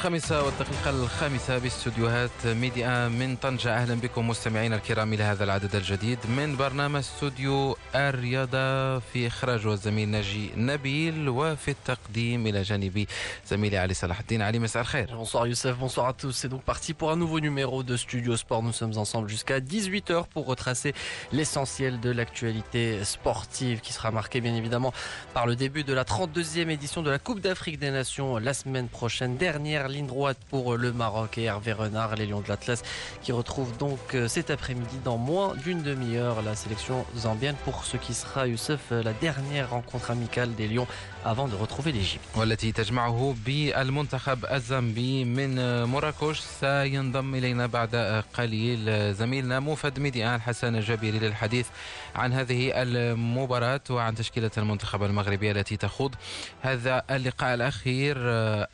الخامسة والدقيقة الخامسة باستوديوهات ميديا من طنجة. أهلا بكم مستمعينا الكرام إلى هذا العدد الجديد من برنامج استوديو الرياضة في إخراج الزميل ناجي نبيل وفي التقديم إلى جانبي زميلي علي صلاح الدين علي مساء الخير Bonsoir Youssef, bonsoir à tous. C'est donc parti pour un nouveau numéro de Studio Sport. Nous sommes ensemble jusqu'à 18h pour retracer l'essentiel de l'actualité sportive qui sera marquée bien évidemment par le début de la 32e édition de la Coupe d'Afrique des Nations la semaine prochaine. Dernière ligne droite pour le Maroc et Hervé Renard, les Lions de l'Atlas, qui retrouvent donc euh, cet après-midi dans moins d'une demi-heure la sélection zambienne pour ce qui sera, Youssef, la dernière rencontre amicale des Lions avant de retrouver l'Égypte. والتي تجمعه بالمنتخب الزامبي من مراكش سينضم إلينا بعد قليل زميلنا موفد ميديان حسن الجابري للحديث عن هذه المباراة وعن تشكيلة المنتخب المغربي التي تخوض هذا اللقاء الأخير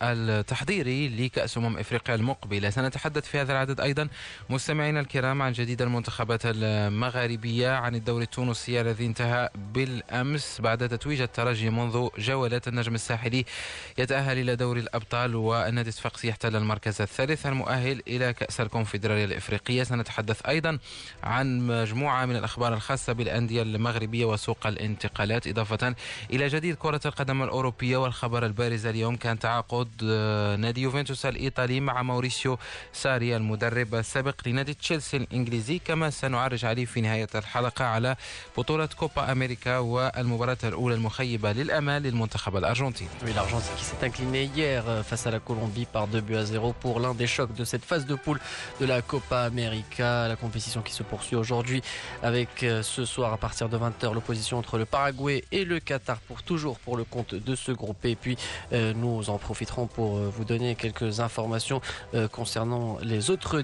التحضيري لكأس أمم إفريقيا المقبلة سنتحدث في هذا العدد أيضا مستمعينا الكرام عن جديد المنتخبات المغاربية عن الدوري التونسي الذي انتهى بالأمس بعد تتويج الترجي منذ جولات النجم الساحلي يتأهل إلى دوري الأبطال والنادي الصفاقسي يحتل المركز الثالث المؤهل إلى كأس الكونفدرالية الإفريقية. سنتحدث أيضا عن مجموعة من الأخبار الخاصة بالأندية المغربية وسوق الانتقالات إضافة إلى جديد كرة القدم الأوروبية والخبر البارز اليوم كان تعاقد نادي يوفنتوس الإيطالي مع موريسيو ساري المدرب السابق لنادي تشيلسي الإنجليزي كما سنعرج عليه في نهاية الحلقة على بطولة كوبا أمريكا والمباراة الأولى المخيبة للأمال للمنتخب Oui, l'Argentine qui s'est inclinée hier euh, face à la Colombie par 2 buts à 0 pour l'un des chocs de cette phase de poule de la Copa América. La compétition qui se poursuit aujourd'hui avec euh, ce soir à partir de 20h l'opposition entre le Paraguay et le Qatar pour toujours pour le compte de ce groupe. Et puis euh, nous en profiterons pour vous donner quelques informations concernant les autres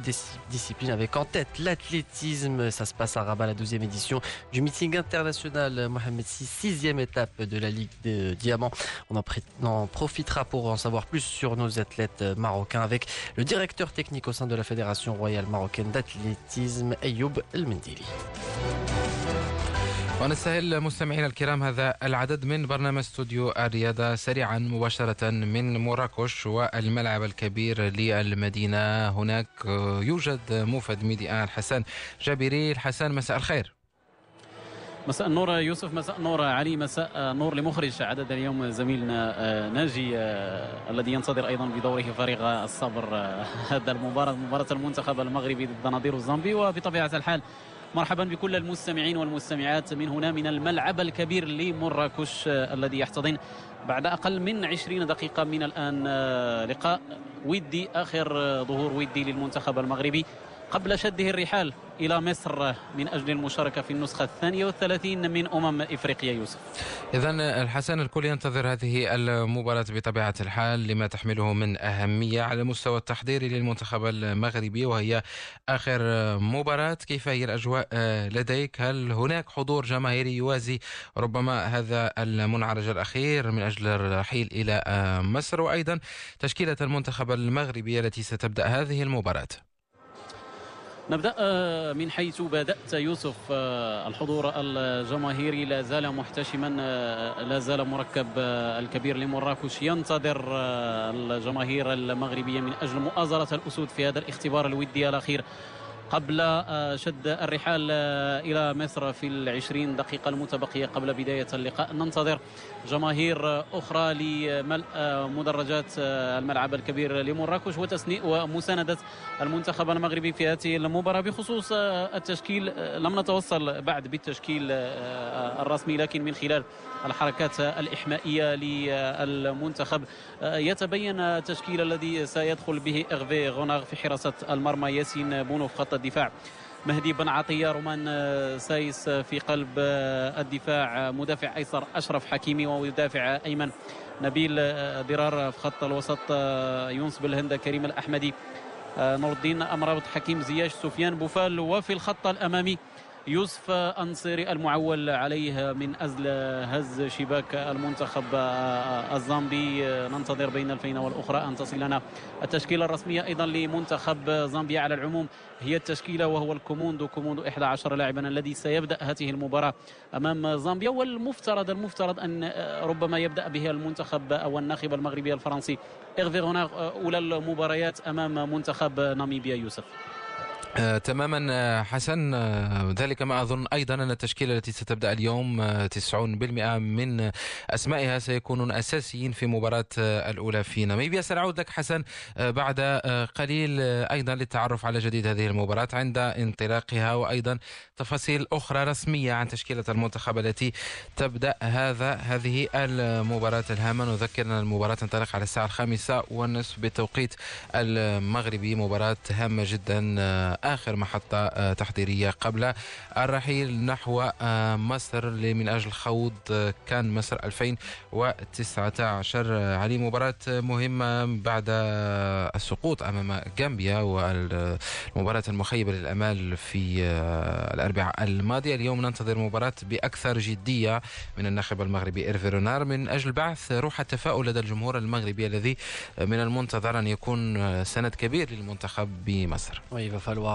disciplines avec en tête l'athlétisme. Ça se passe à Rabat la deuxième édition du meeting international Mohamed VI, sixième étape de la Ligue de des Diamants. On en, pré- en profitera pour en savoir plus sur nos athlètes euh, marocains avec le directeur technique au sein de la Fédération royale marocaine d'athlétisme, Ayoub El Mendili. ونستهل مستمعينا الكرام هذا العدد من برنامج استوديو الرياضة سريعا مباشرة من مراكش والملعب الكبير للمدينة هناك يوجد موفد ميديان حسن جابري الحسن مساء الخير مساء النور يوسف مساء النور علي مساء النور لمخرج عدد اليوم زميلنا آه، ناجي آه، الذي ينتظر أيضا بدوره فريق الصبر آه، هذا المباراة مباراة المنتخب المغربي ضد نظيره الزامبي. وبطبيعة الحال مرحبا بكل المستمعين والمستمعات من هنا من الملعب الكبير لمراكش الذي يحتضن بعد أقل من 20 دقيقة من الآن آه، لقاء ودي آخر آه، ظهور ودي للمنتخب المغربي. قبل شده الرحال إلى مصر من أجل المشاركة في النسخة الثانية والثلاثين من أمم إفريقيا يوسف. إذا الحسن الكل ينتظر هذه المباراة بطبيعة الحال لما تحمله من أهمية على المستوى التحضيري للمنتخب المغربي وهي آخر مباراة. كيف هي الأجواء لديك؟ هل هناك حضور جماهيري يوازي ربما هذا المنعرج الأخير من أجل الرحيل إلى مصر؟ وأيضا تشكيلة المنتخب المغربي التي ستبدأ هذه المباراة. نبدأ آه، من حيث بدأت يوسف آه، الحضور الجماهيري. لا زال محتشما آه، لا زال مركب الكبير لمراكش ينتظر الجماهير المغربية من أجل مؤازرة الأسود في هذا الاختبار الودي الأخير. قبل آه، شد الرحال آه، إلى مصر في العشرين دقيقة المتبقية قبل بداية اللقاء. ننتظر جماهير أخرى لملء آه، مدرجات الملعب الكبير لمراكش وتسنيء ومساندة المنتخب المغربي في هذه المباراة. بخصوص التشكيل لم نتوصل بعد بالتشكيل الرسمي لكن من خلال الحركات الإحمائية للمنتخب. يتبين التشكيل الذي سيدخل به إغفي غوناغ في حراسة المرمى ياسين بونو في خط الدفاع. مهدي بن عطية رومان سايس في قلب الدفاع مدافع أيسر أشرف حكيمي ومدافع أيمن نبيل ضرار في خط الوسط يونس بلهندة كريم الأحمدي آه، نور الدين أمرابط حكيم زياش سفيان بوفال وفي الخط الأمامي يوسف أنصيري المعول عليه من أجل هز شباك المنتخب الزامبي. ننتظر بين الفينة والأخرى أن تصل لنا التشكيلة الرسمية أيضا لمنتخب زامبيا على العموم. هي التشكيلة وهو الكوموندو كوموندو 11 لاعبا الذي سيبدأ هذه المباراة أمام زامبيا. والمفترض المفترض أن ربما يبدأ به المنتخب أو الناخب المغربي الفرنسي. إيرفي أولى المباريات أمام منتخب ناميبيا يوسف. آه، تماما آه، حسن. آه، ذلك ما أظن أيضا أن التشكيلة التي ستبدأ اليوم 90% من أسمائها سيكونون أساسيين في مباراة الأولى في ناميبيا. سنعود لك حسن بعد قليل أيضا للتعرف على جديد هذه المباراة عند انطلاقها وأيضا تفاصيل أخرى رسمية عن تشكيلة المنتخب التي تبدأ هذا هذه المباراة الهامة. نذكر أن المباراة تنطلق على الساعة الخامسة والنصف بالتوقيت المغربي. مباراة هامة جدا آخر محطة آه، تحضيرية قبل الرحيل نحو آه، مصر من أجل خوض آه، كان مصر 2019 علي مباراة مهمة بعد السقوط أمام غامبيا والمباراة المخيبة للأمال في الأربعاء الماضية. اليوم ننتظر مباراة بأكثر جدية من الناخب المغربي إيرفي رونار. من أجل بعث روح التفاؤل لدى الجمهور المغربي الذي من المنتظر أن يكون سند كبير للمنتخب بمصر.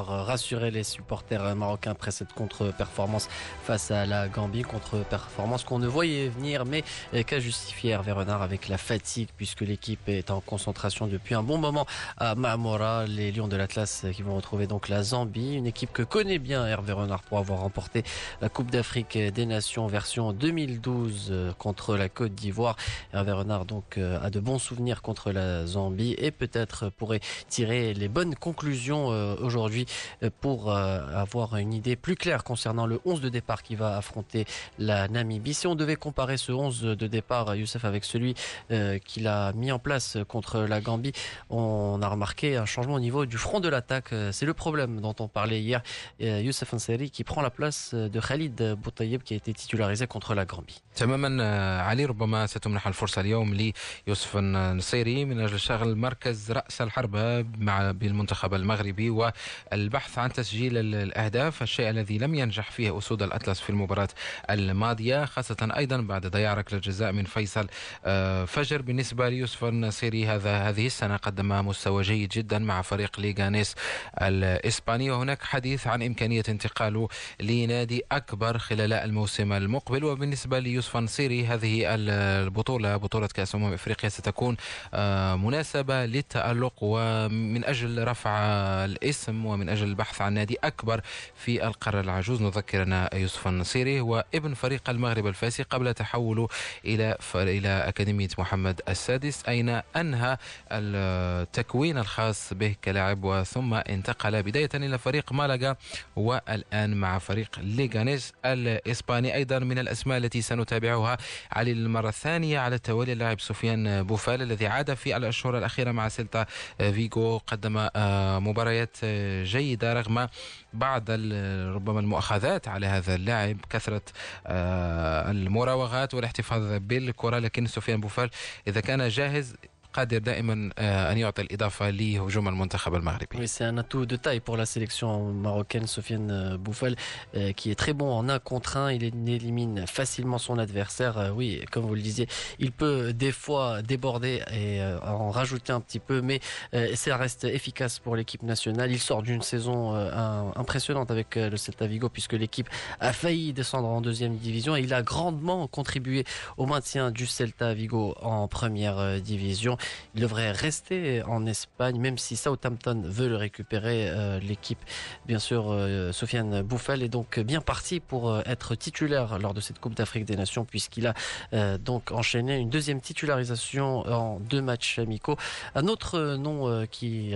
Rassurer les supporters marocains après cette contre-performance face à la Gambie, contre-performance qu'on ne voyait venir mais qu'a justifié Hervé Renard avec la fatigue puisque l'équipe est en concentration depuis un bon moment à Mamora, les Lions de l'Atlas qui vont retrouver donc la Zambie, une équipe que connaît bien Hervé Renard pour avoir remporté la Coupe d'Afrique des Nations version 2012 contre la Côte d'Ivoire. Hervé Renard donc a de bons souvenirs contre la Zambie et peut-être pourrait tirer les bonnes conclusions euh, aujourd'hui. euh, pour euh, avoir une idée plus claire concernant le 11 de départ qui va affronter la Namibie. Si on devait comparer ce 11 de départ, Youssef, avec celui euh, qu'il a mis en place contre la Gambie, on a remarqué un changement au niveau du front de l'attaque. C'est le problème dont on parlait hier. Youssef Ansari qui prend la place de Khalid Boutayeb qui a été titularisé contre la Gambie. تماما علي ربما ستمنح الفرصة اليوم ليوسف النصيري من أجل شغل مركز رأس الحربة مع بالمنتخب المغربي والبحث عن تسجيل الأهداف الشيء الذي لم ينجح فيه أسود الأطلس في المباراة الماضية خاصة أيضا بعد ضياع ركلة جزاء من فيصل آه، فجر. بالنسبة ليوسف النصيري هذا هذه السنة قدم مستوى جيد جدا مع فريق ليغانيس الإسباني وهناك حديث عن إمكانية انتقاله لنادي أكبر خلال الموسم المقبل. وبالنسبة ليوسف النصيري هذه البطولة بطولة كأس أمم إفريقيا ستكون آه، مناسبة للتألق ومن أجل رفع الاسم ومن أجل البحث عن نادي أكبر في القارة العجوز. نذكر أن يوسف النصيري هو ابن فريق المغرب الفاسي قبل تحوله إلى إلى أكاديمية محمد السادس أين أنهى التكوين الخاص به كلاعب وثم انتقل بداية إلى فريق مالاغا والآن مع فريق ليغانيس الإسباني. أيضا من الأسماء التي سنتابعها على المرة الثانية على التوالي اللاعب سفيان بوفال الذي عاد في الأشهر الأخيرة مع سيلتا فيغو قدم آه، مباريات جيدة رغم بعض ربما المؤاخذات على هذا اللاعب كثرة آه، المراوغات والاحتفاظ بالكرة. لكن سفيان بوفال إذا كان جاهز قادر دائما أن يعطي الإضافة لهجوم المنتخب المغربي. Oui, c'est un atout de taille pour la sélection marocaine, Sofiane Bouffal, qui est très bon en un contre un. Il élimine facilement son adversaire. Oui, comme vous le disiez, il peut des fois déborder et en rajouter un petit peu, mais ça reste efficace pour l'équipe nationale. Il sort d'une saison impressionnante avec le Celta Vigo puisque l'équipe a failli descendre en deuxième division et il a grandement contribué au maintien du Celta Vigo en première division. Il devrait rester en Espagne, même si Southampton veut le récupérer. Euh, l'équipe, bien sûr, euh, Sofiane Bouffal est donc bien parti pour euh, être titulaire lors de cette Coupe d'Afrique des Nations, puisqu'il a donc enchaîné une deuxième titularisation en deux matchs amicaux. Un autre nom qui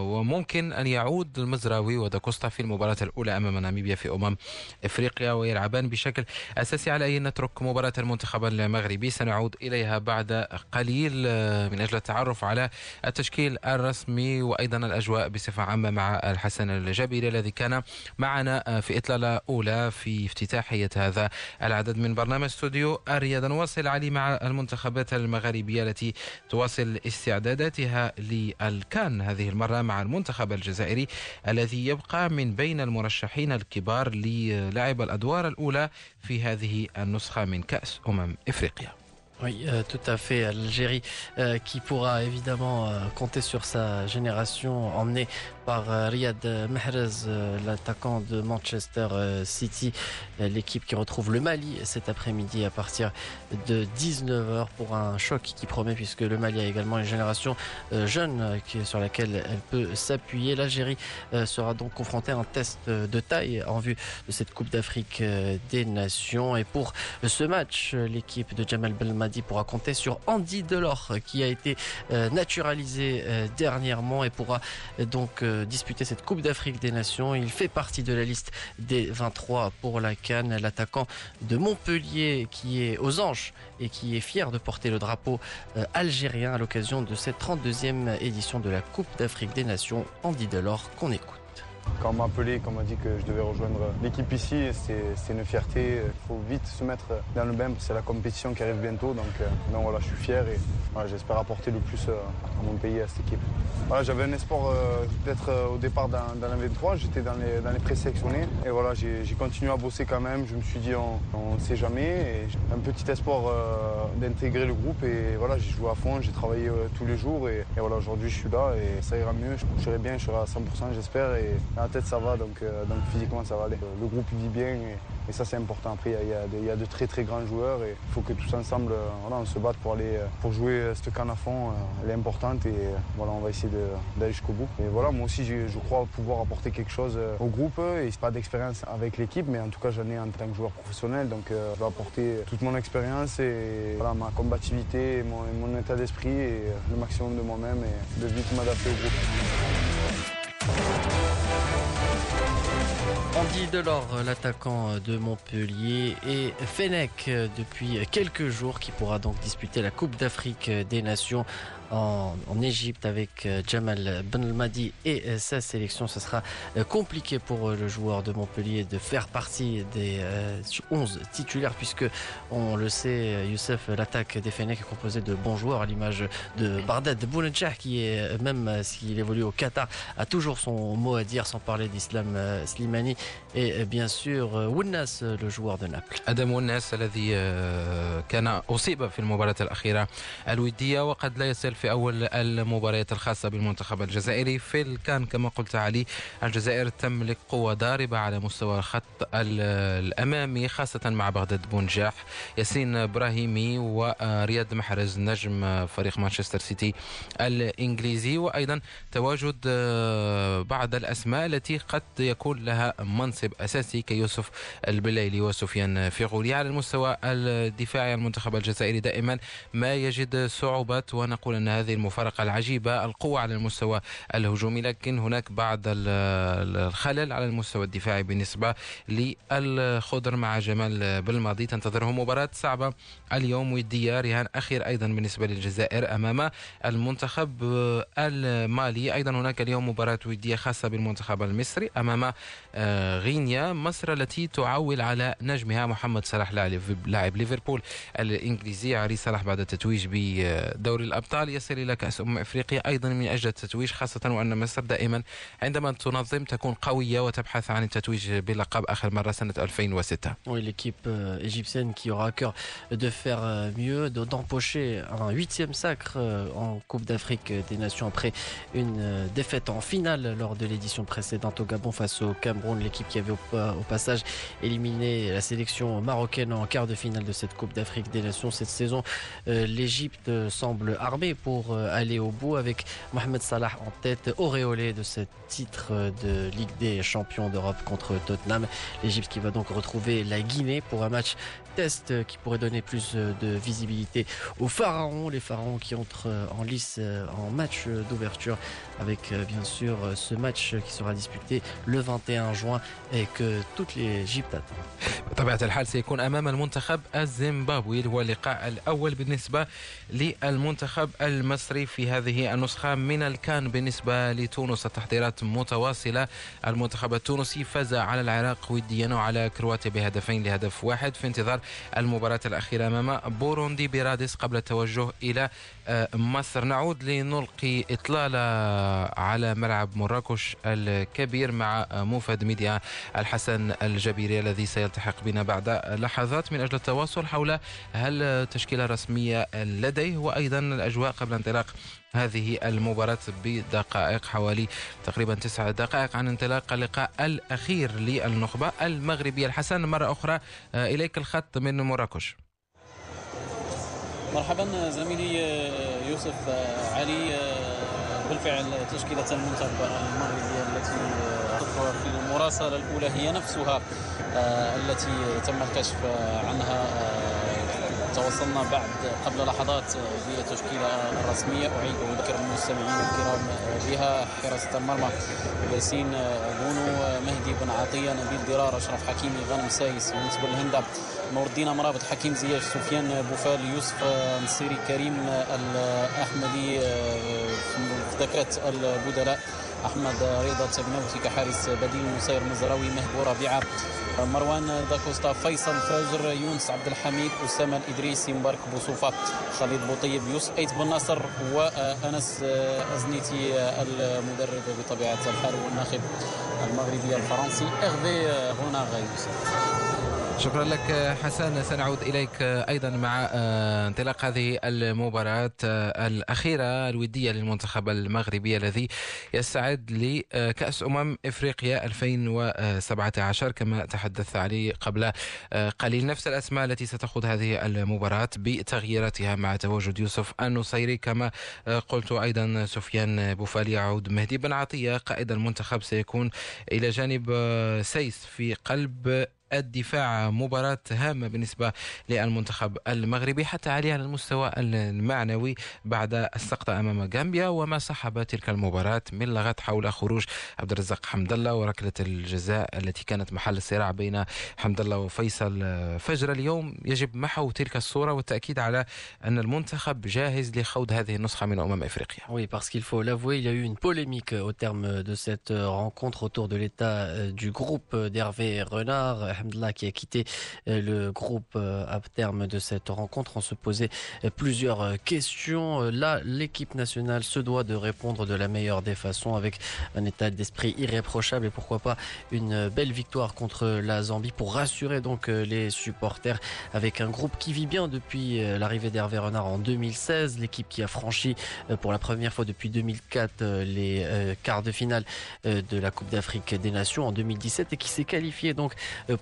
وممكن أن يعود المزراوي وداكوستا في المباراة الأولى أمام ناميبيا في أمم إفريقيا ويلعبان بشكل أساسي على أن نترك مباراة المنتخب المغربي. سنعود إليها بعد قليل من أجل التعرف على التشكيل الرسمي وأيضا الأجواء بصفة عامة مع الحسن الجبيري الذي كان معنا في إطلالة أولى في افتتاحية هذا العدد من برنامج استوديو الرياضة. نواصل علي مع المنتخبات المغاربية التي تواصل استعداداتها للكان هذه المرة مع المنتخب الجزائري الذي يبقى من بين المرشحين الكبار للعب الأدوار الأولى في هذه النسخة من كأس أمم إفريقيا. Oui, euh, tout à fait. L'Algérie euh, qui pourra évidemment euh, compter sur sa génération emmenée par Riyad Mahrez, l'attaquant de Manchester City, l'équipe qui retrouve le Mali cet après-midi à partir de 19h pour un choc qui promet puisque le Mali a également une génération jeune sur laquelle elle peut s'appuyer. L'Algérie sera donc confrontée à un test de taille en vue de cette Coupe d'Afrique des Nations. Et pour ce match, l'équipe de Jamal Belmadi pourra compter sur Andy Delors qui a été naturalisé dernièrement et pourra donc disputer cette Coupe d'Afrique des Nations. Il fait partie de la liste des 23 pour la Cannes. L'attaquant de Montpellier qui est aux anges et qui est fier de porter le drapeau euh, algérien à l'occasion de cette 32e édition de la Coupe d'Afrique des Nations. Andy Delors qu'on écoute. Quand on m'a appelé, quand on m'a dit que je devais rejoindre l'équipe ici, c'est une fierté. Il faut vite se mettre dans le bain, c'est la compétition qui arrive bientôt. Donc, euh, voilà, je suis fier et j'espère apporter le plus euh, à mon pays, à cette équipe. J'avais un espoir euh, d'être au départ dans, la 23, j'étais dans les, dans présélectionnés. Et voilà, j'ai continué à bosser quand même. Je me suis dit, on ne sait jamais. Un petit espoir d'intégrer le groupe. Et voilà, j'ai joué à fond, j'ai travaillé tous les jours. Et, voilà, aujourd'hui, je suis là et ça ira mieux. Je serai bien, je serai à 100%, j'espère. La tête, ça va, donc, euh, donc physiquement, ça va aller. Le groupe vit bien et, ça, c'est important. Après, il y, a, de très très grands joueurs et il faut que tous ensemble, euh, voilà, on se batte pour, aller, euh, pour jouer cette canne à fond. Elle est importante et voilà, on va essayer d'aller jusqu'au bout. Et voilà, moi aussi, je, crois pouvoir apporter quelque chose au groupe. Et pas d'expérience avec l'équipe, mais en tout cas, j'en ai en tant que joueur professionnel. Donc, je vais apporter toute mon expérience et voilà, ma combativité, mon, mon état d'esprit et le maximum de moi-même et de vite m'adapter au groupe. Andy Delors, l'attaquant de Montpellier, et Fennec depuis quelques jours qui pourra donc disputer la Coupe d'Afrique des Nations en, Égypte avec euh, Jamal Benelmadi et euh, sa sélection. Ce sera euh, compliqué pour le joueur de Montpellier de faire partie des 11 titulaires puisque on le sait, Youssef, l'attaque des Fenech est composée de bons joueurs à l'image de Bardad Bounedjah qui est même s'il évolue au Qatar a toujours son mot à dire sans parler d'Islam Slimani et bien sûr Wunnas le joueur de Naples. Adam Wunnas الذي كان أصيب في المباراة الأخيرة الودية وقد لا يصل في أول المباريات الخاصة بالمنتخب الجزائري. في الكان كما قلت علي الجزائر تملك قوة ضاربة على مستوى الخط الأمامي خاصة مع بغداد بونجاح ياسين إبراهيمي ورياض محرز نجم فريق مانشستر سيتي الإنجليزي. وأيضا تواجد آه، بعض الأسماء التي قد يكون لها منصب أساسي كيوسف البليلي وسفيان فيغولي. على المستوى الدفاعي المنتخب الجزائري دائما ما يجد صعوبات ونقول أن هذه المفارقة العجيبة القوة على المستوى الهجومي لكن هناك بعض الخلل على المستوى الدفاعي بالنسبة للخضر مع جمال بالماضي. تنتظره مباراة صعبة اليوم ودية رهان أخير أيضا بالنسبة للجزائر أمام المنتخب المالي. أيضا هناك اليوم مباراة ودية خاصة بالمنتخب المصري أمام غينيا مصر التي تعول على نجمها محمد صلاح لاعب ليفربول. الإنجليزي عري صلاح بعد التتويج بدوري الأبطال. يصل إلى كأس أمم إفريقيا أيضا من أجل التتويج خاصة وأن مصر دائما عندما تنظم تكون قوية وتبحث عن التتويج بلقب آخر مرة سنة 2006 Oui, l'équipe euh, égyptienne qui aura à cœur de faire euh, mieux, d'empocher un huitième sacre euh, en Coupe d'Afrique des Nations après une défaite en finale lors de l'édition précédente au Gabon face au Cameroun. L'équipe qui avait au, au, passage éliminé la sélection marocaine en quart de finale de cette Coupe d'Afrique des Nations cette saison. L'Égypte semble armée pour aller au bout avec Mohamed Salah en tête, auréolé de ce titre de Ligue des champions d'Europe contre Tottenham. L'Égypte qui va donc retrouver la Guinée pour un match test qui pourrait donner plus de visibilité aux pharaons, les pharaons qui entrent en lice en match d'ouverture avec bien sûr ce match qui sera disputé le 21 juin et que toute l'Égypte attend. بطبيعة الحال سيكون أمام المنتخب الزيمبابوي هو اللقاء الأول بالنسبة للمنتخب المصري في هذه النسخة من الكان بالنسبة لتونس التحضيرات متواصلة المنتخب التونسي فاز على العراق وديا وعلى كرواتيا بهدفين لهدف واحد في انتظار المباراة الأخيرة أمام بوروندي برادس قبل التوجه إلى مصر. نعود لنلقي إطلالة على ملعب مراكش الكبير مع موفد ميديا الحسن الجبيري الذي سيلتحق بنا بعد لحظات من أجل التواصل حول هل تشكيلة رسمية لديه وأيضا الأجواء قبل انطلاق هذه المباراة بدقائق حوالي تقريبا تسع دقائق عن انطلاق اللقاء الأخير للنخبة المغربية. الحسن مرة أخرى إليك الخط من مراكش. مرحبا زميلي يوسف علي بالفعل تشكيلة المنتخب المغربية التي تظهر في المراسلة الأولى هي نفسها التي تم الكشف عنها توصلنا بعد قبل لحظات بالتشكيلة الرسمية أعيد أذكر المستمعين الكرام بها. حراسة المرمى ياسين بونو مهدي بن عطية نبيل درار أشرف حكيمي غانم سايس يونس بلهندة نور الدين مرابط حكيم زياش سفيان بوفال يوسف نصيري كريم الأحمدي في دكة البدلاء. أحمد رضا التكناوتي كحارس بديل نصير مزراوي مهبو ربيعة. مروان داكوستا فيصل فاجر يونس عبد الحميد أسامة الادريسي مبارك بوصوفه خالد بوطيب يوسف أيت بن ناصر وأنس أزنيتي المدرب بطبيعة الحال والناخب المغربي الفرنسي اغفي هنا يوسف شكرا لك حسن. سنعود إليك أيضا مع آه، انطلاق هذه المباراة آه، الأخيرة الودية للمنتخب المغربي الذي يستعد لكاس أمم إفريقيا 2017 كما تحدث علي قبل آه، قليل. نفس الأسماء التي ستخوض هذه المباراة بتغييراتها مع تواجد يوسف النصيري كما قلت أيضا سفيان بوفالي يعود مهدي بن عطية قائد المنتخب سيكون إلى جانب سيس في قلب الدفاع مباراة هامة بالنسبة للمنتخب المغربي حتى عليه على المستوى المعنوي بعد السقطة أمام غامبيا وما صحب تلك المباراة من لغط حول خروج عبد الرزاق حمد الله وركلة الجزاء التي كانت محل الصراع بين حمد الله وفيصل فجر اليوم يجب محو تلك الصورة والتأكيد على أن المنتخب جاهز لخوض هذه النسخة من أمم إفريقيا. Oui, parce qu'il faut l'avouer, il y a eu une polémique au terme de cette rencontre autour de l'état du groupe d'Hervé Renard. Alhamdulillah qui a quitté euh, le groupe euh, à terme de cette rencontre. On se posait euh, plusieurs questions. Là, l'équipe nationale se doit de répondre de la meilleure des façons avec un état d'esprit irréprochable et pourquoi pas une belle victoire contre la Zambie pour rassurer donc les supporters avec un groupe qui vit bien depuis l'arrivée d'Hervé Renard en 2016, l'équipe qui a franchi pour la première fois depuis 2004 les quarts de finale de la Coupe d'Afrique des Nations en 2017 et qui s'est qualifié donc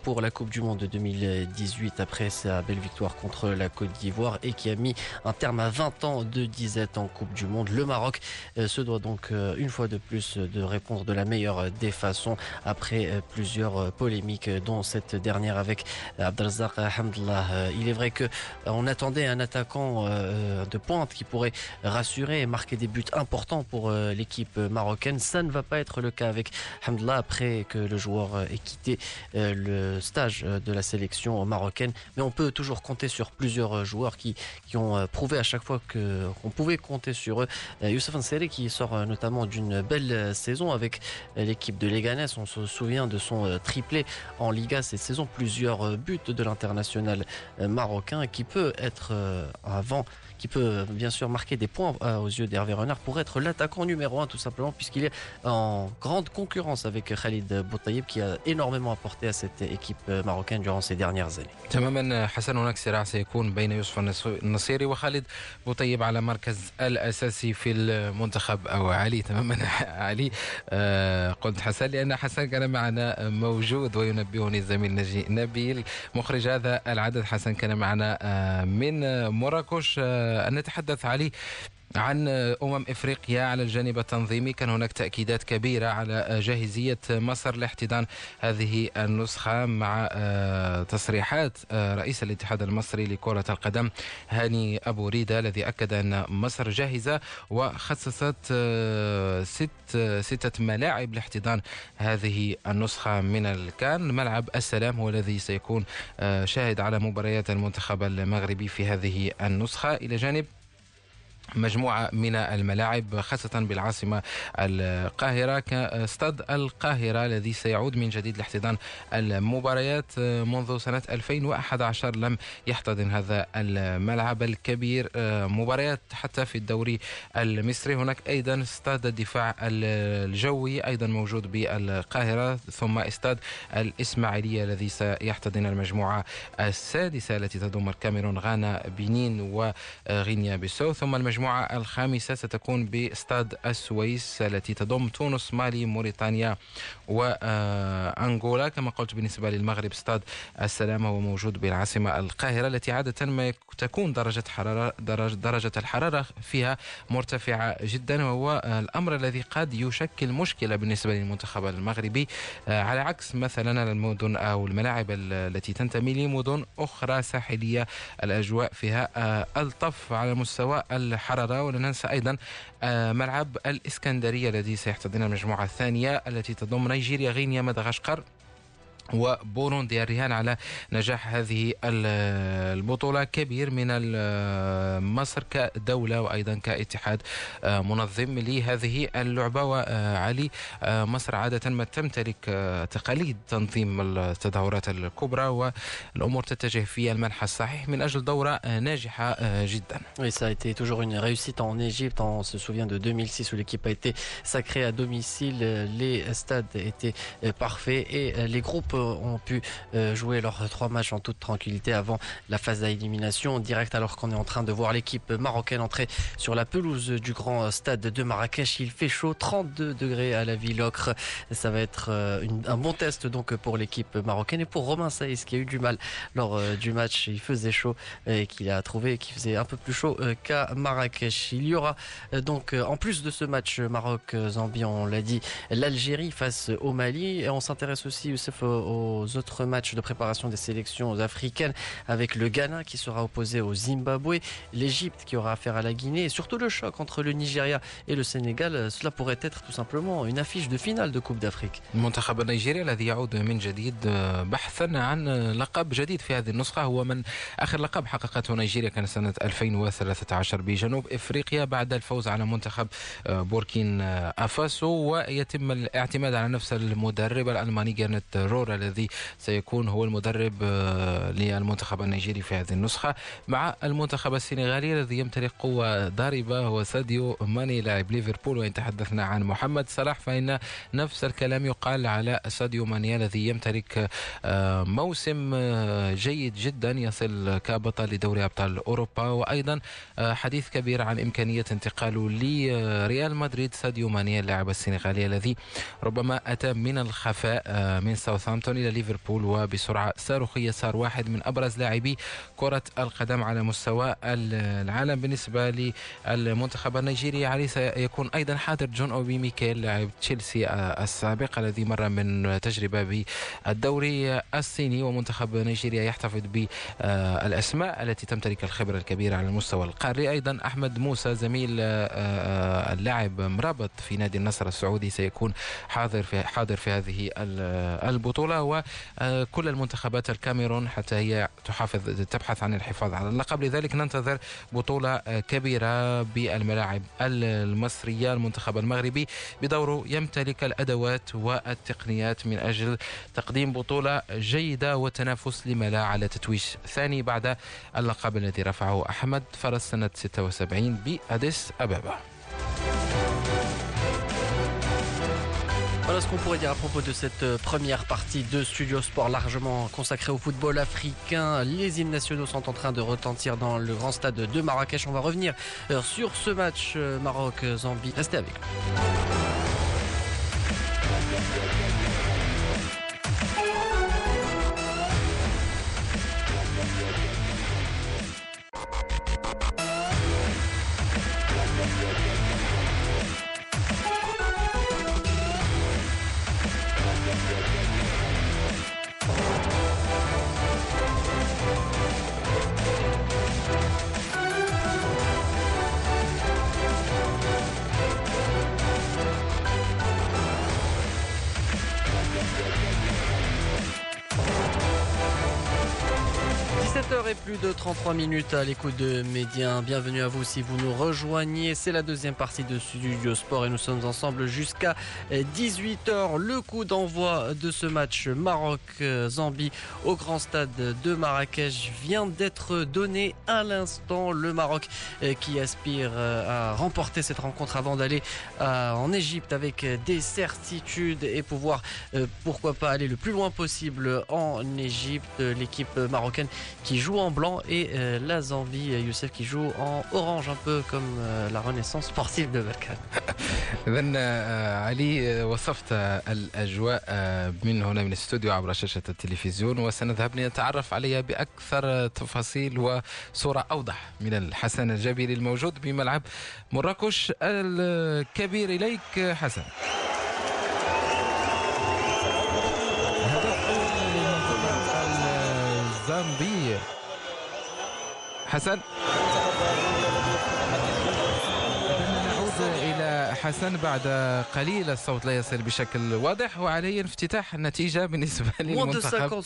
pour la Coupe du Monde de 2018 après sa belle victoire contre la Côte d'Ivoire et qui a mis un terme à 20 ans de disette en Coupe du Monde. Le Maroc euh, se doit donc euh, une fois de plus de répondre de la meilleure des façons après euh, plusieurs polémiques dont cette dernière avec Abdelzak Hamdallah. Il est vrai que on attendait un attaquant de pointe qui pourrait rassurer et marquer des buts importants pour l'équipe marocaine. Ça ne va pas être le cas avec Hamdallah après que le joueur ait quitté le stade euh, de la sélection marocaine. Mais on peut toujours compter sur plusieurs euh, joueurs qui, ont euh, prouvé à chaque fois qu'on pouvait compter sur eux. Youssef Nseri qui sort notamment d'une belle saison avec l'équipe de Leganés. On se souvient de son triplé en Liga cette saison, plusieurs buts de l'international marocain qui peut être avant qui peut bien sûr marquer des points euh, aux yeux d'Hervé Renard pour être l'attaquant numéro un tout simplement puisqu'il est en grande concurrence avec Khalid Boutayeb qui a énormément apporté à cette équipe euh, marocaine durant ces dernières années. تماما حسن هناك صراع سيكون بين يوسف النصيري وخالد بوطيب على مركز الاساسي في المنتخب او علي تماما علي قلت حسن لان حسن كان معنا موجود وينبهني الزميل نجي نبيل مخرج هذا العدد حسن كان معنا من مراكش أن نتحدث عليه. عن أمم إفريقيا على الجانب التنظيمي كان هناك تأكيدات كبيرة على جاهزية مصر لاحتضان هذه النسخة مع آه، تصريحات آه، رئيس الاتحاد المصري لكرة القدم هاني أبو ريدة الذي أكد أن مصر جاهزة وخصصت آه، ست ستة ملاعب لاحتضان هذه النسخة من الكان. ملعب السلام هو الذي سيكون شاهد على مباريات المنتخب المغربي في هذه النسخة. إلى جانب مجموعة من الملاعب خاصة بالعاصمة القاهرة كاستاد القاهرة الذي سيعود من جديد لاحتضان المباريات منذ سنة 2011 لم يحتضن هذا الملعب الكبير مباريات حتى في الدوري المصري. هناك أيضا استاد الدفاع الجوي أيضا موجود بالقاهرة ثم استاد الإسماعيلية الذي سيحتضن المجموعة السادسة التي تضم الكاميرون غانا بنين وغينيا بيسو ثم المجموعة المجموعة الخامسة ستكون باستاد السويس التي تضم تونس مالي موريتانيا وأنغولا كما قلت بالنسبة للمغرب استاد السلام هو موجود بالعاصمة القاهرة التي عادة ما تكون درجة حرارة درجة, درجة الحرارة فيها مرتفعة جدا وهو الأمر الذي قد يشكل مشكلة بالنسبة للمنتخب المغربي. على عكس مثلا المدن أو الملاعب التي تنتمي لمدن أخرى ساحلية الأجواء فيها ألطف على مستوى الحرارة ولا ننسى أيضا آه، ملعب الإسكندرية الذي سيحتضن المجموعة الثانية التي تضم نيجيريا غينيا مدغشقر. وبوروندي الرهان على نجاح هذه البطولة كبير من مصر كدولة وأيضا كاتحاد آه، منظم لهذه اللعبة وعلي آه، مصر عادة ما تمتلك آه، تقاليد تنظيم التظاهرات الكبرى والأمور تتجه في المنحى الصحيح من أجل دورة ناجحة جدا Oui, ça a été toujours une réussite en Égypte. On se souvient de 2006 où l'équipe a été sacrée à domicile. Les stades étaient parfaits et les groupes ont pu euh, jouer leurs trois matchs en toute tranquillité avant la phase d'élimination direct alors qu'on est en train de voir l'équipe marocaine entrer sur la pelouse du grand stade de Marrakech. Il fait chaud, 32 degrés à la ville ocre. Ça va être euh, un bon test donc pour l'équipe marocaine et pour Romain Saïs qui a eu du mal lors euh, du match. Il faisait chaud et qu'il a trouvé qu'il faisait un peu plus chaud qu'à Marrakech. Il y aura donc en plus de ce match Maroc-Zambie, on l'a dit, l'Algérie face au Mali et on s'intéresse aussi Youssef, aux autres matchs de préparation des sélections africaines avec le Ghana qui sera opposé au Zimbabwe, l'Égypte qui aura affaire à la Guinée et surtout le choc entre le Nigeria et le Sénégal. Cela pourrait être tout simplement une affiche de finale de Coupe d'Afrique. المنتخب النيجيري الذي يعود من جديد بحثا عن لقب جديد في هذه النسخة هو من آخر لقب حققته نيجيريا كان سنة 2013 بجنوب إفريقيا بعد الفوز على منتخب بوركين أفاسو ويتم الاعتماد على نفس المدرب الألماني جانت الذي سيكون هو المدرب آه، للمنتخب النيجيري في هذه النسخة مع المنتخب السنغالي الذي يمتلك قوة ضاربة هو ساديو ماني لاعب ليفربول. وإن تحدثنا عن محمد صلاح فإن نفس الكلام يقال على ساديو ماني الذي يمتلك آه، موسم آه، جيد جدا يصل كبطل لدوري أبطال أوروبا. وأيضا حديث كبير عن إمكانية انتقاله لريال مدريد ساديو ماني اللاعب السنغالي الذي ربما أتى من الخفاء من ساوثهامبتون. إلى ليفربول وبسرعة صاروخية صار واحد من أبرز لاعبي كرة القدم على مستوى العالم بالنسبة للمنتخب النيجيري. عليه سيكون أيضا حاضر جون أوبي ميكيل لاعب تشيلسي السابق الذي مر من تجربة بالدوري الصيني ومنتخب نيجيريا يحتفظ بالأسماء التي تمتلك الخبرة الكبيرة على المستوى القاري. أيضا أحمد موسى زميل اللاعب مرابط في نادي النصر السعودي سيكون حاضر في حاضر في هذه البطولة. وكل المنتخبات الكاميرون حتى هي تحافظ تبحث عن الحفاظ على اللقب. لذلك ننتظر بطولة كبيرة بالملاعب المصرية المنتخب المغربي بدوره يمتلك الأدوات والتقنيات من أجل تقديم بطولة جيدة وتنافس لما لا على تتويج ثاني بعد اللقب الذي رفعه أحمد فرس سنة 76 بأديس أبابا. Voilà ce qu'on pourrait dire à propos de cette euh, première partie de Studio Sport largement consacrée au football africain. Les hymnes nationaux sont en train de retentir dans le grand stade de Marrakech. On va revenir euh, sur ce match euh, Maroc-Zambie. Restez avec nous. Plus de 33 minutes à l'écoute de Médien. Bienvenue à vous si vous nous rejoignez. C'est la deuxième partie de Studio Sport et nous sommes ensemble jusqu'à 18h. Le coup d'envoi de ce match Maroc-Zambie au grand stade de Marrakech vient d'être donné à l'instant. Le Maroc euh, qui aspire euh, à remporter cette rencontre avant d'aller euh, en Égypte avec des certitudes et pouvoir pourquoi pas aller le plus loin possible en Égypte. L'équipe marocaine qui joue en blanc et euh, la Zambie, euh, Youssef qui joue en orange, un peu comme euh, la renaissance sportive de Berkane. إذن علي وصفت الأجواء من هنا من الاستوديو عبر شاشة التلفزيون وسنذهب لنتعرف عليها بأكثر تفاصيل وصورة أوضح من الحسن الجابري الموجود بملعب مراكش الكبير إليك حسن زامبي حسن حسن بعد قليل الصوت لا يصل بشكل واضح وعليه افتتاح النتيجة بالنسبة للمنتخب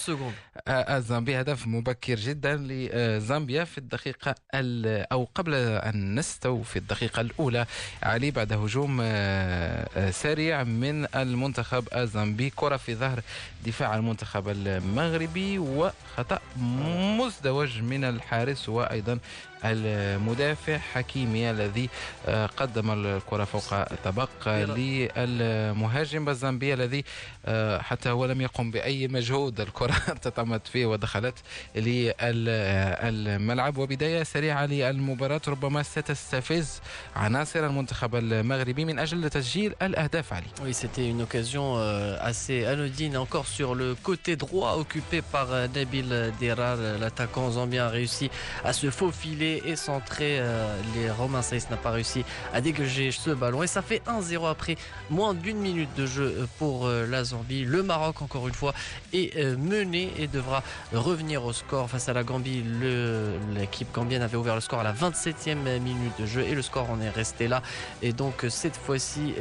الزامبي هدف مبكر جدا لزامبيا في الدقيقة أو قبل أن نستوفي الدقيقة الأولى. علي بعد هجوم آه، سريع من المنتخب الزامبي. كرة في ظهر دفاع المنتخب المغربي وخطأ مزدوج من الحارس وأيضا المدافع حكيمي الذي آه، قدم الكرة فوق الطبق للمهاجم الزامبي الذي آه، حتى هو لم يقم بأي مجهود الكرة ارتطمت فيه ودخلت للملعب. وبداية سريعة للمباراة ربما ستستفز عناصر المنتخب المغربي من أجل تسجيل الأهداف. علي. Oui, c'était une occasion euh, assez anodine encore sur le côté droit occupé par euh, Nabil Derar. L'attaquant zambien a réussi à se faufiler et centrer. Euh, les Romains Saïs n'a pas réussi à dégager ce ballon et ça fait 1-0 après moins d'une minute de jeu pour la Zambie. Le Maroc, encore une fois, est euh, mené et devra revenir au score face à la Gambie. L'équipe gambienne avait ouvert le score à la 27e minute de jeu et le score en est resté là. Et donc cette fois-ci,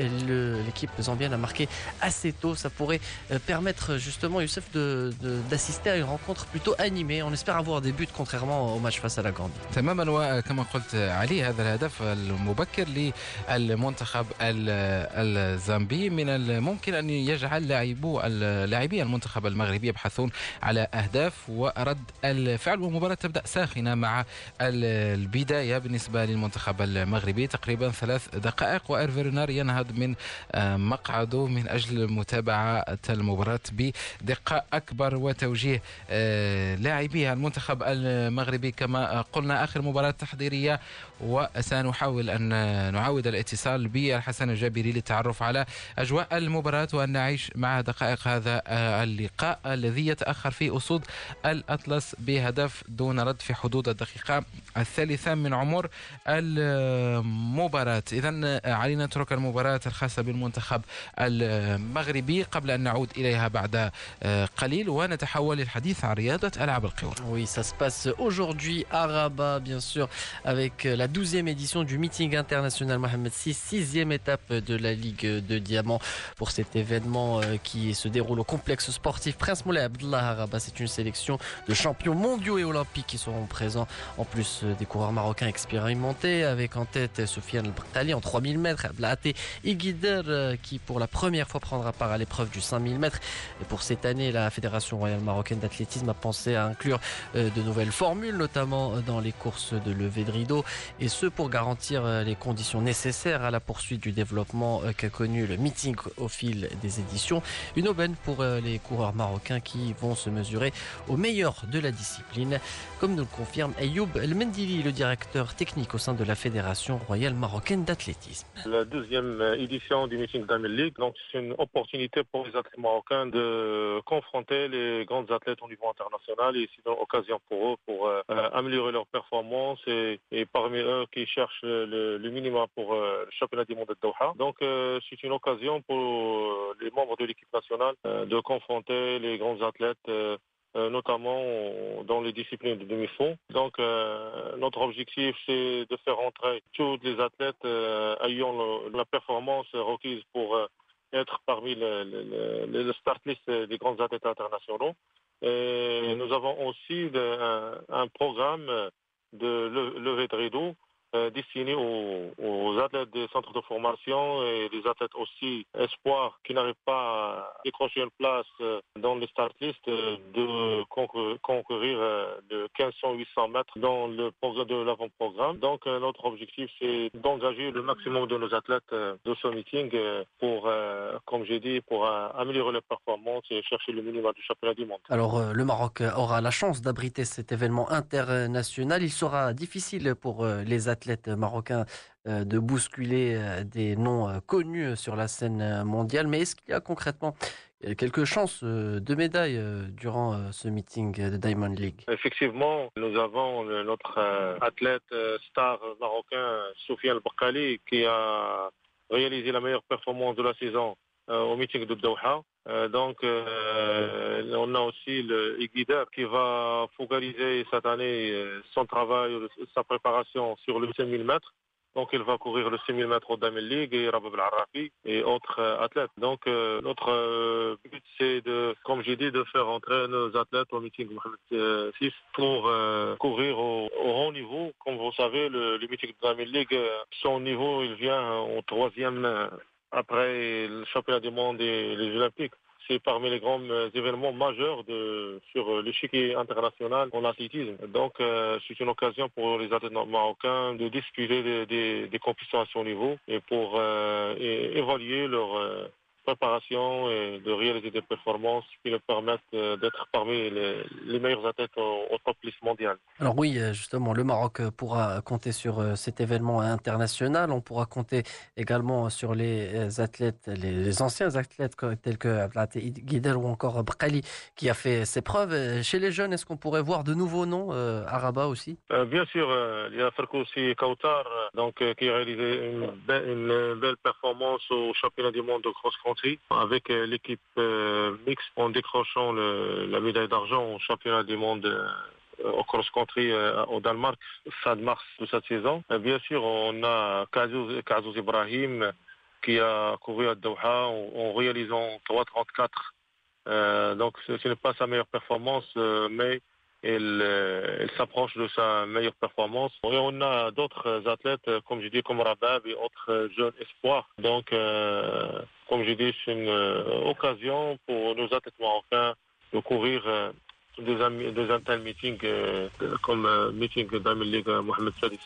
l'équipe zambienne a marqué assez tôt. Ça pourrait euh, permettre justement, Youssef, d'assister à une rencontre plutôt animée. On espère avoir des buts contrairement au match face à la Gambie. لاعبو لاعبي المنتخب المغربي يبحثون على أهداف ورد الفعل والمباراه تبدأ ساخنة مع البداية بالنسبة للمنتخب المغربي. تقريبا ثلاث دقائق وايرفيرنار ينهض من مقعده من أجل متابعة المباراة بدقة أكبر وتوجيه آه، لاعبي المنتخب المغربي. كما قلنا آخر مباراة تحضيرية وسنحاول أن نعاود الاتصال بالحسن الجابري للتعرف على أجواء المباراة وأن نعيش مع دقائق هذا اللقاء الذي يتأخر فيه أسود الأطلس بهدف دون رد في حدود الدقيقة الثالثة من عمر المباراة. إذا علينا نترك المباراة الخاصة بالمنتخب المغربي قبل أن نعود إليها بعد قليل ونتحول للحديث عن رياضة ألعاب القوى. Oui, ça se passe aujourd'hui à Rabat, bien sûr, avec la 12e édition du meeting international Mohamed VI, sixième étape de la Ligue de Diamant pour cet événement qui se déroule au complexe sportif Prince Moulay Abdullah C'est une sélection de champions mondiaux et olympiques qui seront présents, en plus euh, des coureurs marocains expérimentés, avec en tête Sofiane Brtali en 3000 mètres, Blaté Iguider euh, qui pour la première fois prendra part à l'épreuve du 5000 mètres. Et pour cette année, la Fédération royale marocaine d'athlétisme a pensé à inclure euh, de nouvelles formules, notamment dans les courses de levée de rideau, et ce pour garantir les conditions nécessaires à la poursuite du développement qu'a connu le meeting au fil des éditions. Une aubaine pour euh, les coureurs marocains qui vont se mesurer au meilleur de la discipline, comme nous le confirme Ayoub El Mendili, le directeur technique au sein de la Fédération royale marocaine d'athlétisme. La deuxième euh, édition du meeting d'Amel donc c'est une opportunité pour les athlètes marocains de confronter les grands athlètes au niveau international et c'est une occasion pour eux pour euh, améliorer leur performance et, parmi eux qui cherchent le, minimum pour le championnat du monde de Doha. Donc c'est une occasion pour les membres de l'équipe nationale euh, de confronter les grands athlètes euh, euh, notamment dans les disciplines de demi-fond. Donc notre objectif c'est de faire entrer tous les athlètes ayant la performance requise pour être parmi le, le, le, start list des grands athlètes internationaux. Et nous avons aussi un programme de levée de rideau euh, destiné aux, athlètes des centres de formation et des athlètes aussi espoirs qui n'arrivent pas à décrocher une place euh, dans les start list euh, de concourir de 1500-800 mètres dans le programme de l'avant-programme. Donc notre objectif c'est d'engager le maximum de nos athlètes de ce meeting pour, comme j'ai dit, pour améliorer les performances et chercher le minimum du championnat du monde. Alors le Maroc aura la chance d'abriter cet événement international. Il sera difficile pour les athlètes athlètes marocains euh, de bousculer euh, des noms euh, connus sur la scène mondiale. Mais est-ce qu'il y a concrètement quelques chances de médailles durant ce meeting de Diamond League? Effectivement, nous avons notre athlète star marocain, Soufiane Bakali, qui a réalisé la meilleure performance de la saison au meeting de Doha. donc, on a aussi le Iguida qui va focaliser cette année son travail, sa préparation sur le 5000 mètres. Donc il va courir le 6000 mètres au Damel League et Rabab Al-Arafi et autres euh, athlètes. Donc euh, notre euh, but c'est de, comme j'ai dit, de faire entrer nos athlètes au meeting Mohamed 6 pour courir au, haut niveau. Comme vous savez, le, meeting de Damel League, son niveau il vient au troisième après le championnat du monde et les Olympiques c'est parmi les grands euh, événements majeurs de, sur euh, l'échiquier international en athlétisme. Donc, euh, c'est une occasion pour les athlètes marocains de disputer des, des, des compétitions à son niveau et pour évaluer leur préparation et de réaliser des performances qui leur permettent euh, d'être parmi les, meilleurs athlètes au, top list mondial. Alors oui, euh, justement, le Maroc euh, pourra compter sur cet événement international. On pourra compter également sur les athlètes, les, anciens athlètes tels que Guidel ou encore Brkali qui a fait ses preuves. Chez les jeunes, est-ce qu'on pourrait voir de nouveaux noms à Rabat aussi? Bien sûr, il y a Farkoussi Kautar donc, qui a réalisé une, une belle performance au championnat du monde de cross-country avec euh, l'équipe euh, mixte en décrochant la médaille d'argent au championnat du monde euh, au cross-country au Danemark fin de mars de cette saison. bien sûr, on a Kazouz Ibrahim qui a couru à Doha en, réalisant 3.34. donc ce, n'est pas sa meilleure performance, mais elle, s'approche de sa meilleure performance. Et on a d'autres athlètes, comme je dis, comme Rabab et autres jeunes espoirs. Donc, comme je dis, c'est une euh, occasion pour nos athlètes marocains de courir euh, des, des un tel meeting euh, comme meeting d'Amel Mohamed Sadis.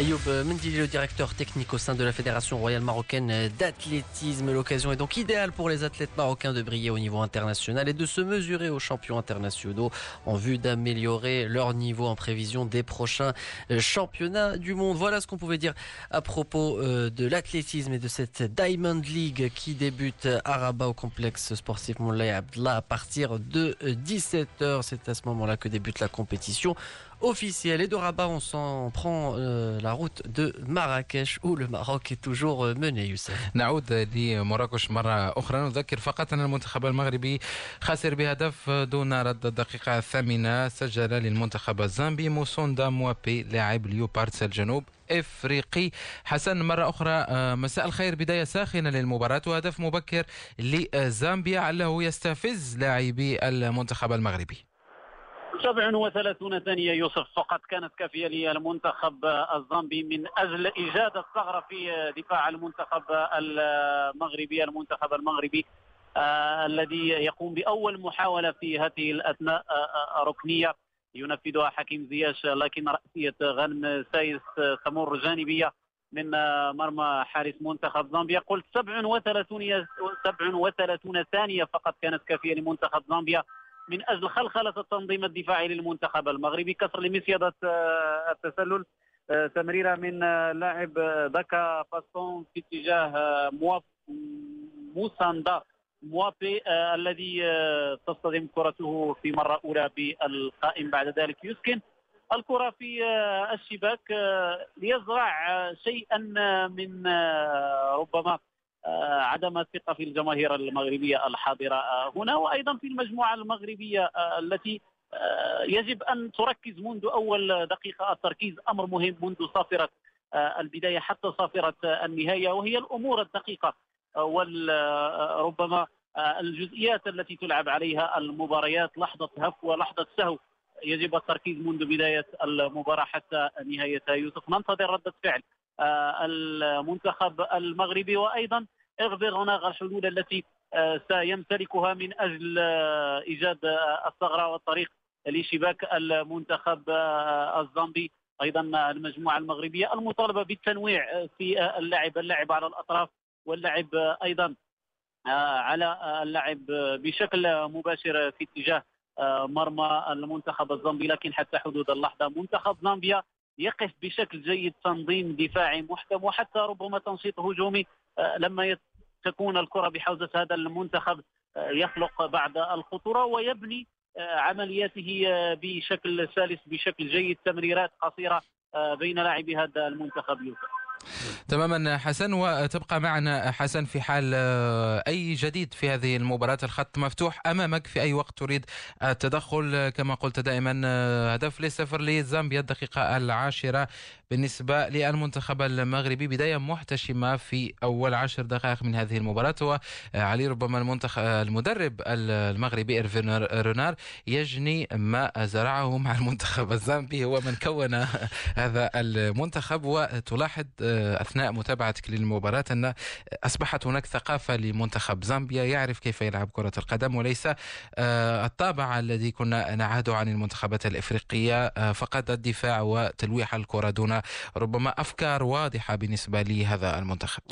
Ayoub Mendili, le directeur technique au sein de la Fédération royale marocaine d'athlétisme. L'occasion est donc idéale pour les athlètes marocains de briller au niveau international et de se mesurer aux champions internationaux en vue d'améliorer leur niveau en prévision des prochains championnats du monde. Voilà ce qu'on pouvait dire à propos euh, de l'athlétisme et de cette Diamond League qui débute à Rabat au complexe sportif Moulay Abdallah à partir de 17h. C'est à ce moment-là que débute la compétition officielle. Et de Rabat, on s'en prend euh, la route de Marrakech où le Maroc est toujours euh, mené, Youssef. نعود لمراكش مرة أخرى نذكر فقط أن المنتخب المغربي خسر بهدف دون رد الدقيقة الثامنة سجل للمنتخب الزامبي موسوندا موابي لاعب ليوباردس الجنوب إفريقي حسن مرة أخرى مساء الخير بداية ساخنة للمباراة وهدف مبكر لزامبيا علّه يستفز لاعبي المنتخب المغربي 37 ثانية يوسف فقط كانت كافية للمنتخب الزامبي من أجل إيجاد الثغرة في دفاع المنتخب المغربي المنتخب المغربي آه الذي يقوم بأول محاولة في هذه الأثناء آه ركنية ينفذها حكيم زياش لكن رأسية غنم سايس تمر جانبية من مرمى حارس منتخب زامبيا. قلت 37 37 ثانية فقط كانت كافية لمنتخب زامبيا. من أجل خلخلة التنظيم الدفاعي للمنتخب المغربي كسر لمسيده آه، التسلل. آه، تمريرة من آه، لاعب دكا باستون في اتجاه مواب موساندا. موابي الذي تصطدم كرته في مرة أولى بالقائم بعد ذلك. يسكن الكرة في الشباك. ليزرع شيئا من ربما آه، عدم الثقة في الجماهير المغربية الحاضرة. آه، هنا وأيضا في المجموعة المغربية آه، التي يجب أن تركز منذ أول دقيقة التركيز أمر مهم منذ صافرة البداية حتى صافرة النهاية وهي الأمور الدقيقة وربما الجزئيات التي تلعب عليها المباريات لحظة هف ولحظة سهو. يجب التركيز منذ بداية المباراة حتى نهايتها. يوسف ننتظر ردة فعل. المنتخب المغربي. وأيضا اغفر هناك الحلول التي سيمتلكها من أجل إيجاد الثغرة والطريق لشباك المنتخب الزامبي. أيضا المجموعة المغربية المطالبة بالتنويع في اللعب اللعب على الأطراف واللعب أيضا على اللعب بشكل مباشر في اتجاه مرمى المنتخب الزامبي. لكن حتى حدود اللحظة منتخب زامبيا يقف بشكل جيد تنظيم دفاعي محكم وحتى ربما تنشيط هجومي لما تكون الكرة بحوزة هذا المنتخب يخلق بعد الخطورة ويبني عملياته بشكل سلس بشكل جيد تمريرات قصيرة بين لاعبي هذا المنتخب يوسف. تماما حسن وتبقى معنا حسن في حال آه، أي جديد في هذه المباراة. الخط مفتوح أمامك في أي وقت تريد التدخل. كما قلت دائما آه، هدف لصفر لزامبيا الدقيقة العاشرة بالنسبة للمنتخب المغربي. بداية محتشمة في أول عشر دقائق من هذه المباراة. وعلي ربما المنتخب المدرب المغربي إيرفين رونار يجني ما زرعه مع المنتخب الزامبي. هو من كون هذا المنتخب وتلاحظ آه، أثناء متابعتك للمباراة أن أصبحت هناك ثقافة لمنتخب زامبيا يعرف كيف يلعب كرة القدم وليس آه، الطابع الذي كنا نعهده عن المنتخبات الإفريقية آه، فقط الدفاع وتلويح الكرة دون ربما أفكار واضحة بالنسبة لهذا المنتخب.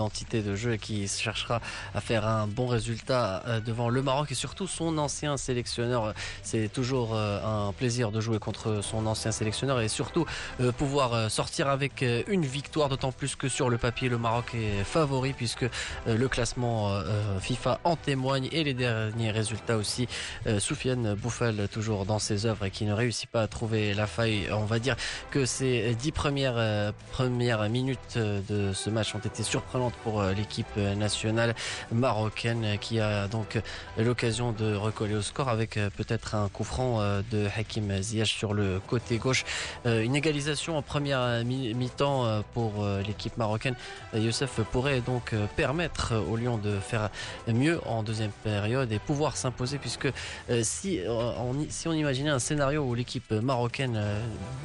identité de jeu et qui cherchera à faire un bon résultat euh, devant le Maroc et surtout son ancien sélectionneur. C'est toujours euh, un plaisir de jouer contre son ancien sélectionneur et surtout euh, pouvoir euh, sortir avec euh, une victoire, d'autant plus que sur le papier, le Maroc est favori puisque euh, le classement FIFA en témoigne et les derniers résultats aussi. Soufiane Bouffal, toujours dans ses œuvres et qui ne réussit pas à trouver la faille. On va dire que ces dix premières, premières minutes de ce match ont été surprenantes pour l'équipe nationale marocaine qui a donc l'occasion de recoller au score avec peut-être un coup franc de Hakim Ziyech sur le côté gauche. Une égalisation en première mi-temps euh, pour euh, l'équipe marocaine, euh, Youssef pourrait donc permettre aux Lions de faire mieux en deuxième période et pouvoir s'imposer puisque si on, si on imaginait un scénario où l'équipe marocaine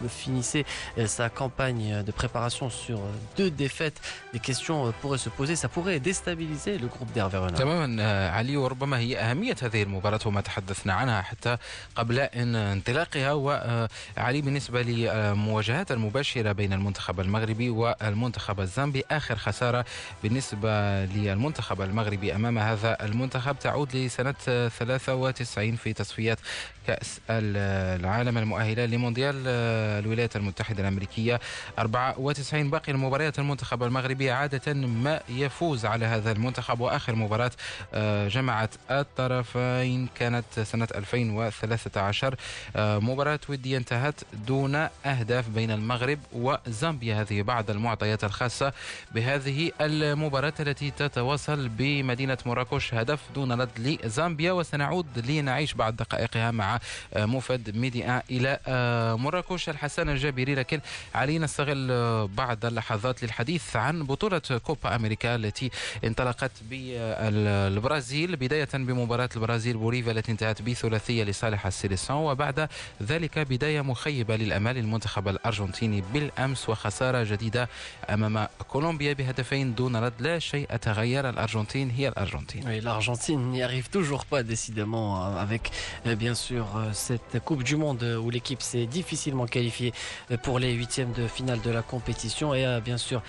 finissait sa campagne de préparation sur deux défaites, des questions pourraient se poser, ça pourrait déstabiliser le groupe d'Hervé Renard. تماما علي وربما هي أهمية هذه المباراة وما تحدثنا عنها حتى قبل انطلاقها وعلي بالنسبة لمواجهات المباشرة بين المنتخب المغربي والمنتخب الزامبي. آخر خسارة بالنسبة للمنتخب المغربي أمام هذا المنتخب تعود لسنة 93 في تصفيات كأس العالم المؤهلة لمونديال الولايات المتحدة الأمريكية. 94 باقي المباريات المنتخب المغربي عادة ما يفوز على هذا المنتخب. وآخر مباراة آه، جمعت الطرفين كانت سنة 2013 آه، مباراة ودية انتهت دون أهداف بين المغرب وزامبيا. هذه بعض المعطيات الخاصة بهذه المباراة التي تتواصل بمدينة مراكش هدف دون رد لزامبيا. وسنعود لنعيش بعض دقائقها مع موفد ميديا إلى مراكش. الحسن الجابري لكن علينا نستغل بعض اللحظات للحديث عن بطولة كوبا أمريكا التي انطلقت بالبرازيل بداية بمباراة البرازيل بوليفيا التي انتهت بثلاثية لصالح السيليسون وبعد ذلك بداية مخيبة للأمال المنتخب الأرجنتيني. بالأمس وخسارة جديدة أمام كولومبيا بهدفين دون رد لا شيء تغير الأرجنتين هي الأرجنتين oui, l'Argentine n'y arrive toujours pas décidément avec bien sûr cette Coupe du Monde où l'équipe s'est difficilement qualifiée pour les huitièmes de finale de la compétition et a bien sûr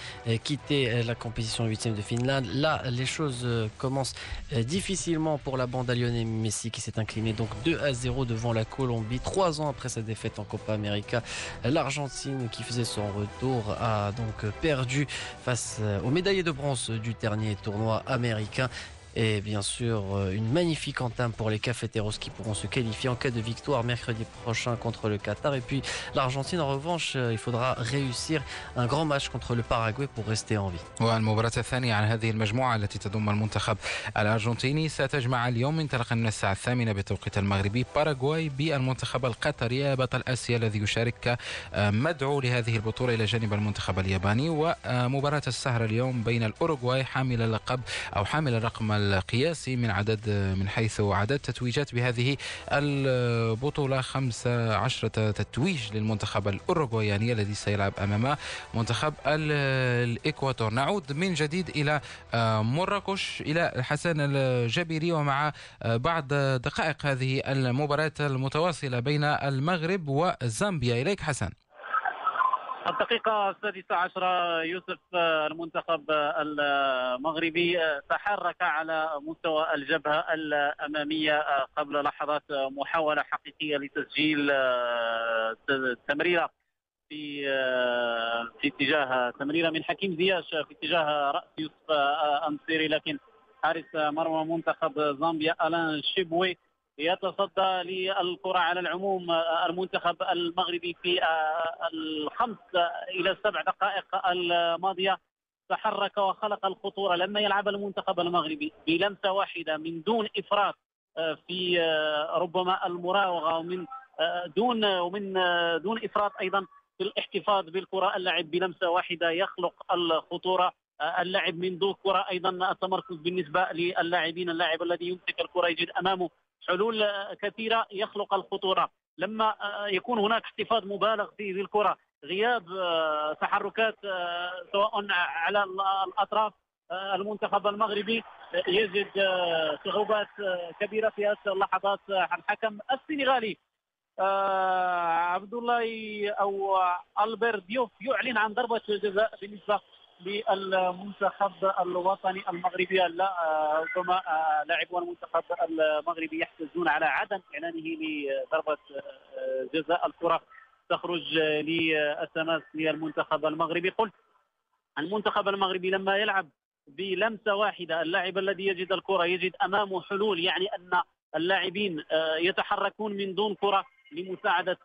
quitté la compétition huitième de finale. Là, les choses commencent difficilement pour la bande à Lionel Messi qui s'est incliné donc 2 à 0 devant la Colombie trois ans après sa défaite en Copa América. L'Argentine qui faisait son retour a donc perdu face aux médaillés de bronze du dernier tournoi américain Et bien sûr, euh, une magnifique entame pour les cafeteros qui pourront se qualifier en cas de victoire mercredi prochain contre le Qatar. Et puis l'Argentine, en revanche, euh, il faudra réussir un grand match contre le Paraguay pour rester en vie. كمدعو لهذه البطولة إلى جانب المنتخب الياباني ومباراة السهرة اليوم بين الأوروغواي حامل اللقب أو حامل الرقم القياسي من عدد من حيث عدد تتويجات بهذه البطولة. 15 تتويج للمنتخب الأوروغواياني الذي سيلعب أمام منتخب الإكواتور نعود من جديد إلى مراكش إلى حسن الجبيري ومع بعض دقائق هذه المباراة المتواصلة بين المغرب وزامبيا. إليك حسن. الدقيقة السادسة عشرة يوسف المنتخب المغربي تحرك على مستوى الجبهة الأمامية قبل لحظات محاولة حقيقية لتسجيل تمريرة في في اتجاه تمريرة من حكيم زياش في اتجاه رأس يوسف أنصيري لكن حارس مرمى منتخب زامبيا ألان شيبوي يتصدى للكرة على العموم المنتخب المغربي في الخمس إلى السبع دقائق الماضية تحرك وخلق الخطورة. لما يلعب المنتخب المغربي بلمسة واحدة من دون إفراط في ربما المراوغة ومن دون ومن دون إفراط أيضا في الاحتفاظ بالكرة. اللعب بلمسة واحدة يخلق الخطورة اللعب من دون كرة أيضا التمركز بالنسبة للاعبين. اللاعب الذي يمسك الكرة يجد أمامه حلول كثيرة يخلق الخطورة. لما يكون هناك احتفاظ مبالغ فيه بالكرة غياب تحركات سواء على الأطراف المنتخب المغربي يجد صعوبات كبيرة في هذه اللحظات الحكم. السنغالي عبد الله أو البير ديوف يعلن عن ضربة جزاء بالنسبة للمنتخب الوطني المغربي. لا ربما لاعبو المنتخب المغربي يحتجون على عدم إعلانه لضربة جزاء الكرة. تخرج للتماس للمنتخب المغربي. قلت المنتخب المغربي لما يلعب بلمسة واحدة اللاعب الذي يجد الكرة يجد أمامه حلول يعني أن اللاعبين يتحركون من دون كرة. لمساعدة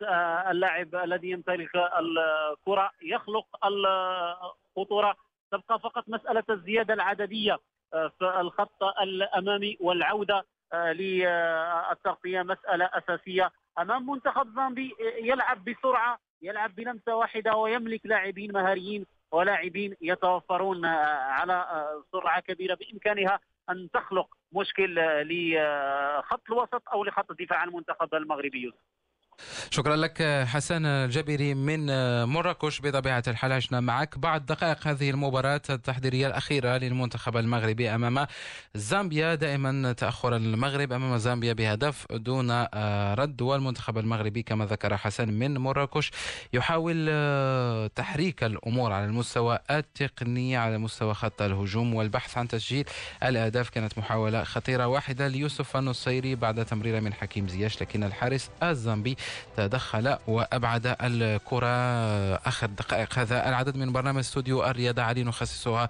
اللاعب الذي يمتلك الكرة. يخلق الخطورة. تبقى فقط مسألة الزيادة العددية في الخط الأمامي والعودة للتغطية. مسألة أساسية. أمام منتخب زامبي يلعب بسرعة يلعب بلمسة واحدة ويملك لاعبين مهاريين ولاعبين يتوفرون على سرعة كبيرة. بإمكانها أن تخلق مشكل لخط الوسط أو لخط الدفاع المنتخب المغربي. شكرا لك حسن الجبري من مراكش بطبيعة الحال. عشنا معك بعد دقائق هذه المباراة التحضيرية الأخيرة للمنتخب المغربي أمام زامبيا. دائما تأخر المغرب أمام زامبيا بهدف دون رد والمنتخب المغربي كما ذكر حسن من مراكش يحاول تحريك الأمور على المستوى التقني على مستوى خط الهجوم والبحث عن تسجيل الأهداف. كانت محاولة خطيرة واحدة ليوسف النصيري بعد تمريرة من حكيم زياش لكن الحارس الزامبي تدخل وأبعد الكرة. آخر دقائق هذا العدد من برنامج استوديو الرياضة علي نخصصها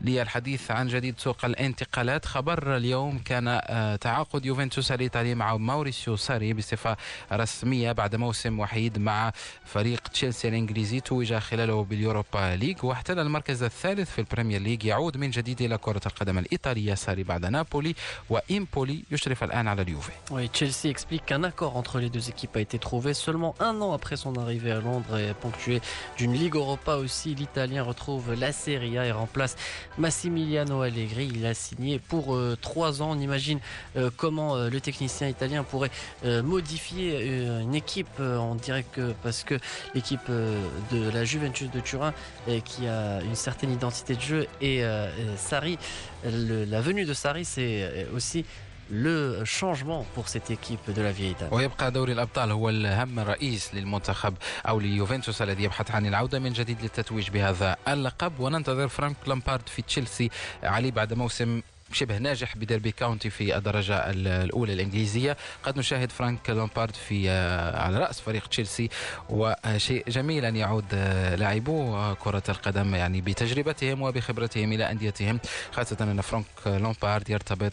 للحديث عن جديد سوق الانتقالات. خبر اليوم كان تعاقد يوفنتوس الإيطالي مع ماوريسيو ساري بصفة رسمية بعد موسم وحيد مع فريق تشيلسي الإنجليزي توج خلاله باليوروبا ليج واحتل المركز الثالث في البريمير ليج يعود من جديد إلى كرة القدم الإيطالية ساري بعد نابولي. وإمبولي يشرف الآن على اليوفي. Oui, Chelsea explique qu'un accord entre les deux équipes a été trouvé seulement un an après son arrivée à Londres et ponctué d'une Ligue Europa aussi. L'Italien retrouve la Serie A et remplace Massimiliano Allegri. Il a signé pour euh, trois ans. On imagine euh, comment euh, le technicien italien pourrait modifier une équipe. on dirait que parce que l'équipe de la Juventus de Turin qui a une certaine identité de jeu et Sarri, le, la venue de Sarri, c'est aussi changement pour cette équipe de la vieille Italie. ويبقى دوري الأبطال هو الهم الرئيس للمنتخب أو ليوفنتوس الذي يبحث عن العودة من جديد للتتويج بهذا اللقب وننتظر فرانك لامبارد في تشيلسي علي بعد موسم شبه ناجح بديربي كاونتي في الدرجة الأولى الإنجليزية. قد نشاهد فرانك لامبارد في على رأس فريق تشيلسي وشيء جميل أن يعود لاعبو كرة القدم يعني بتجربتهم وبخبرتهم إلى أنديتهم. خاصة أن فرانك لامبارد يرتبط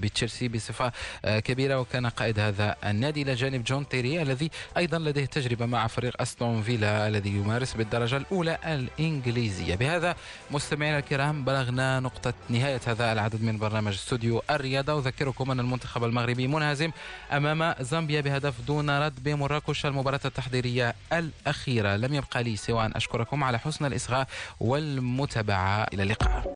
بتشيلسي بصفة كبيرة وكان قائد هذا النادي إلى جانب جون تيري الذي أيضا لديه تجربة مع فريق أستون فيلا الذي يمارس بالدرجة الأولى الإنجليزية. بهذا مستمعينا الكرام بلغنا نقطة نهاية هذا العدد من برنامج استوديو الرياضة. أذكركم أن المنتخب المغربي منهزم أمام زامبيا بهدف دون رد بمراكش المباراة التحضيرية الأخيرة. لم يبقى لي سوى أن أشكركم على حسن الإصغاء والمتابعة. إلى اللقاء.